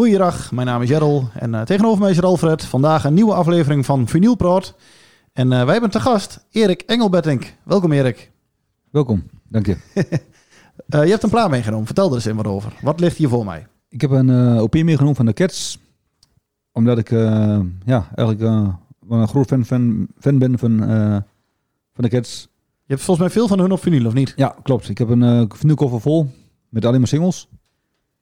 Goeiedag, mijn naam is Jerrel en eh, tegenover mij is Alfred. Vandaag een nieuwe aflevering van Vinyl Praat. En eh, wij hebben te gast Erik Engelbettink. Welkom Erik. Welkom, dank je. Eh, je hebt een plaat meegenomen, vertel er eens wat over. Wat ligt hier voor mij? Ik heb een eh OP meegenomen van de Cats. Omdat ik ja, eigenlijk een groot fan, fan, fan ben van, van de Cats. Je hebt volgens mij veel van hun op vinyl, of niet? Ja, klopt. Ik heb een uh, vinylkoffer vol met alleen maar singles.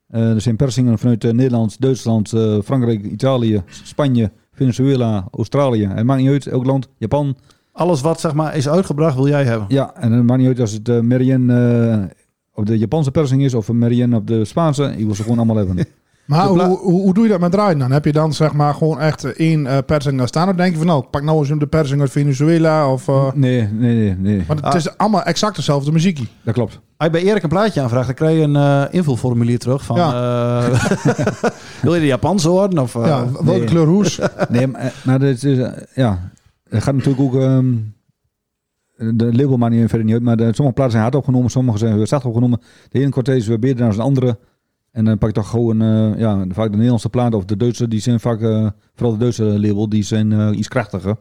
Eh, er zijn persingen vanuit eh, Nederland, Duitsland, eh, Frankrijk, Italië, Spanje, Venezuela, Australië. Het maakt niet uit, elk land, Japan. Alles wat zeg maar is uitgebracht wil jij hebben. Ja, en het maakt niet uit als het uh, Marianne eh, op de Japanse persing is of een Marianne op de Spaanse. Ik wil ze gewoon allemaal hebben. Maar hoe, hoe, hoe doe je dat met draaien dan? Heb je dan zeg maar gewoon echt één eh, persing daar staan? Of denk je van nou, ik pak nou eens de persing uit Venezuela? Of, eh, Nee, nee, nee, nee. want het Ah. is allemaal exact dezelfde muziekie. Dat klopt. Als je bij Erik een plaatje aanvraagt, dan krijg je een eh, invulformulier terug van... eh, wil je de Japanse horen? Of, eh, ja, welke nee. kleur hoes? Nee, maar, maar dit is, ja, het gaat natuurlijk ook, ehm, de label maakt niet verder niet uit, maar de, sommige plaatsen zijn hard opgenomen, sommige zijn weer zacht opgenomen. De ene kwartier is weer beter dan de andere. En dan pak ik toch gewoon, eh, ja, vaak de Nederlandse platen of de Duitse, die zijn vaak, eh, vooral de Duitse label, die zijn eh, iets krachtiger.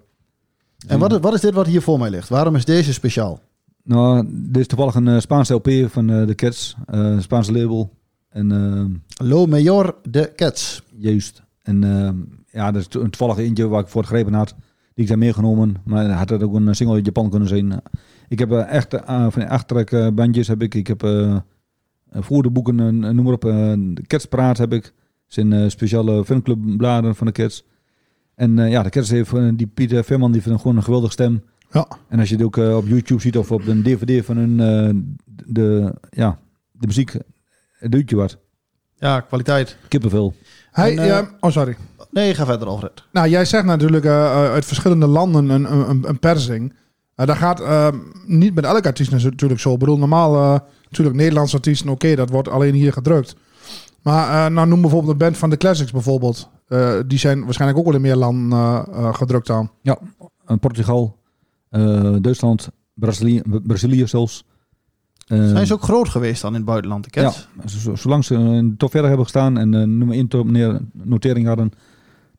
En wat, is- wat is dit wat hier voor mij ligt? Waarom is deze speciaal? Nou, dit is toevallig een eh, Spaanse LP van eh, de Cats, eh, een Spaanse label. En Lo Mayor de Cats. Juist. En ja, dat is een toevallig eentje waar ik voor gegrepen had. Die ik daar meegenomen. Maar had het ook een single uit Japan kunnen zijn. Ik heb echt van die achtertrek eh, bandjes heb ik. Ik heb voor de boeken, noem maar op. de Cats Praat heb ik. zijn speciale fanclubbladen van de Cats. En ja, de Cats heeft die Pieter Veerman, die vindt gewoon een geweldige stem. Ja. En als je het ook eh, op YouTube ziet of op een DVD van hun, eh, de, ja, de muziek, het doet je wat. Ja, kwaliteit. Kippenvel. Hij, En, eh, ja, oh, sorry. Nee, ga verder Alfred. Nou, jij zegt natuurlijk uit verschillende landen een, een, een- een persing. Eh dat gaat niet met elke artiest natuurlijk zo. Ik bedoel, normaal eh, natuurlijk Nederlandse artiesten, oké, dat wordt alleen hier gedrukt. Maar eh, nou, noem bijvoorbeeld de band van de Classics bijvoorbeeld. Eh, die zijn waarschijnlijk ook wel in meer landen gedrukt aan. Ja, eh, Portugal, Duitsland, Brazilië, Brazilië zelfs. Eh, Zijn ze ook groot geweest dan in het buitenland, de Cats? Ja, zo- zo- zolang ze in de top verder hebben gestaan en uh, nummer 1 top neer, notering hadden,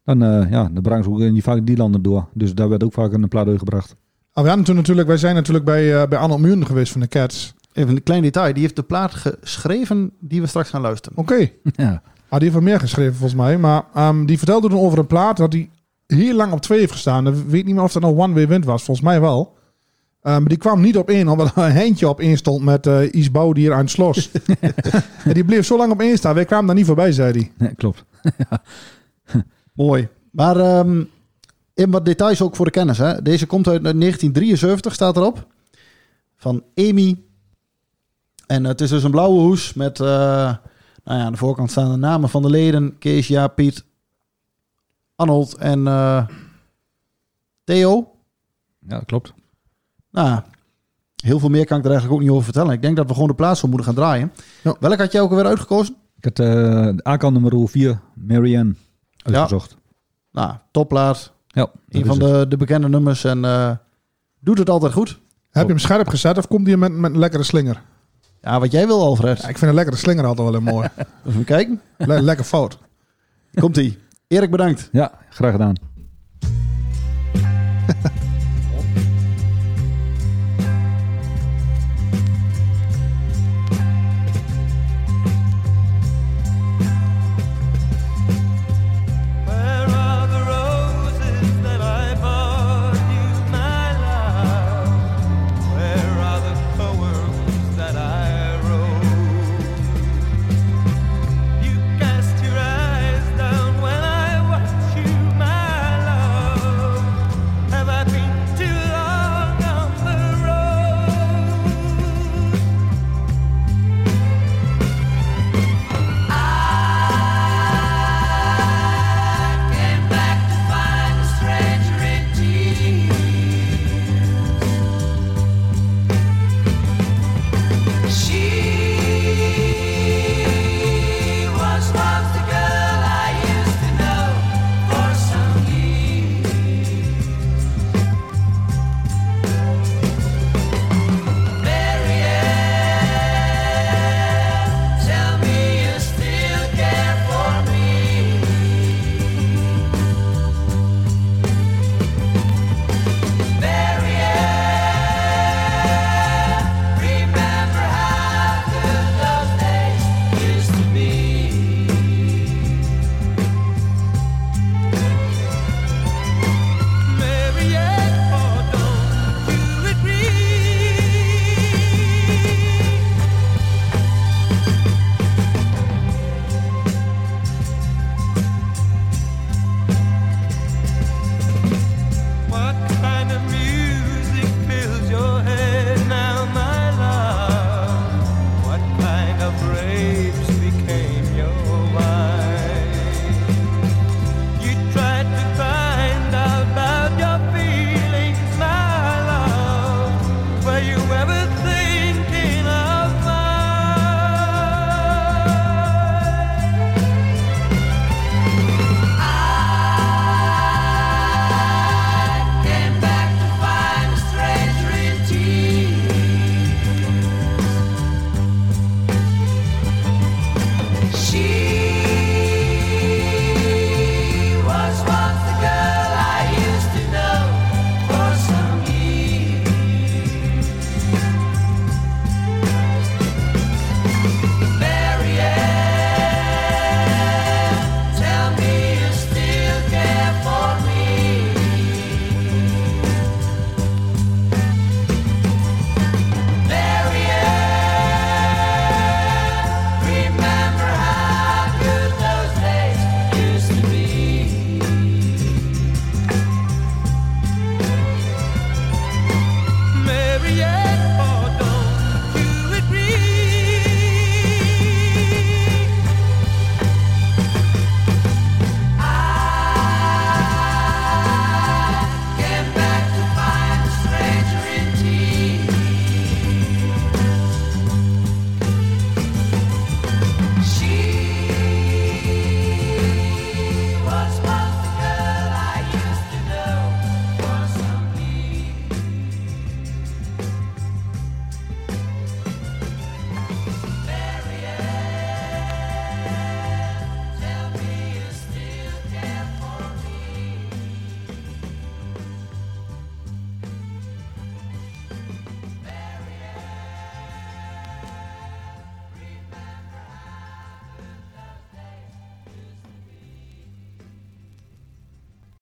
dan, eh, ja, dan brengen ze ook in die, vaak die landen door. Dus daar werd ook vaak een plaat uitgebracht. Ah, we hadden toen natuurlijk, wij zijn natuurlijk bij, uh, bij Arnold Muren geweest van de Cats. Even een klein detail. Die heeft de plaat geschreven die we straks gaan luisteren. Oké. ja. Ah, die heeft wel meer geschreven volgens mij. Maar ehm, die vertelde toen over een plaat dat hij heel lang op twee heeft gestaan. Ik weet niet meer of dat nou One Way Wind was. Volgens mij wel. Maar die kwam niet op één, omdat er een heintje op één stond met uh, Is Bouwdier aan het Slos. en die bleef zo lang op één staan. Wij kwamen daar niet voorbij, zei hij. Nee, klopt. Mooi. Maar um, in wat details ook voor de kennis. Hè? Deze komt uit 1973, staat erop. Van Amy. En het is dus een blauwe hoes met... Uh, nou ja, aan de voorkant staan de namen van de leden. Kees, Jaap, Piet, Arnold en uh, Theo. Ja, dat klopt. Nou, heel veel meer kan ik er eigenlijk ook niet over vertellen. Ik denk dat we gewoon de plaats voor moeten gaan draaien. Ja. Welk had jij ook alweer uitgekozen? Ik had uh, de AK nummer 4, Marianne, uitgezocht. Ja. Nou, topplaat. Ja, een van de, de, bekende nummers en uh, doet het altijd goed. Heb je hem scherp gezet of komt hij met, met een lekkere slinger? Ja, wat jij wil, Alfred. Ja, ik vind een lekkere slinger altijd wel heel mooi. Even kijken. Le lekker fout. Komt-ie. Erik, bedankt. Ja, graag gedaan.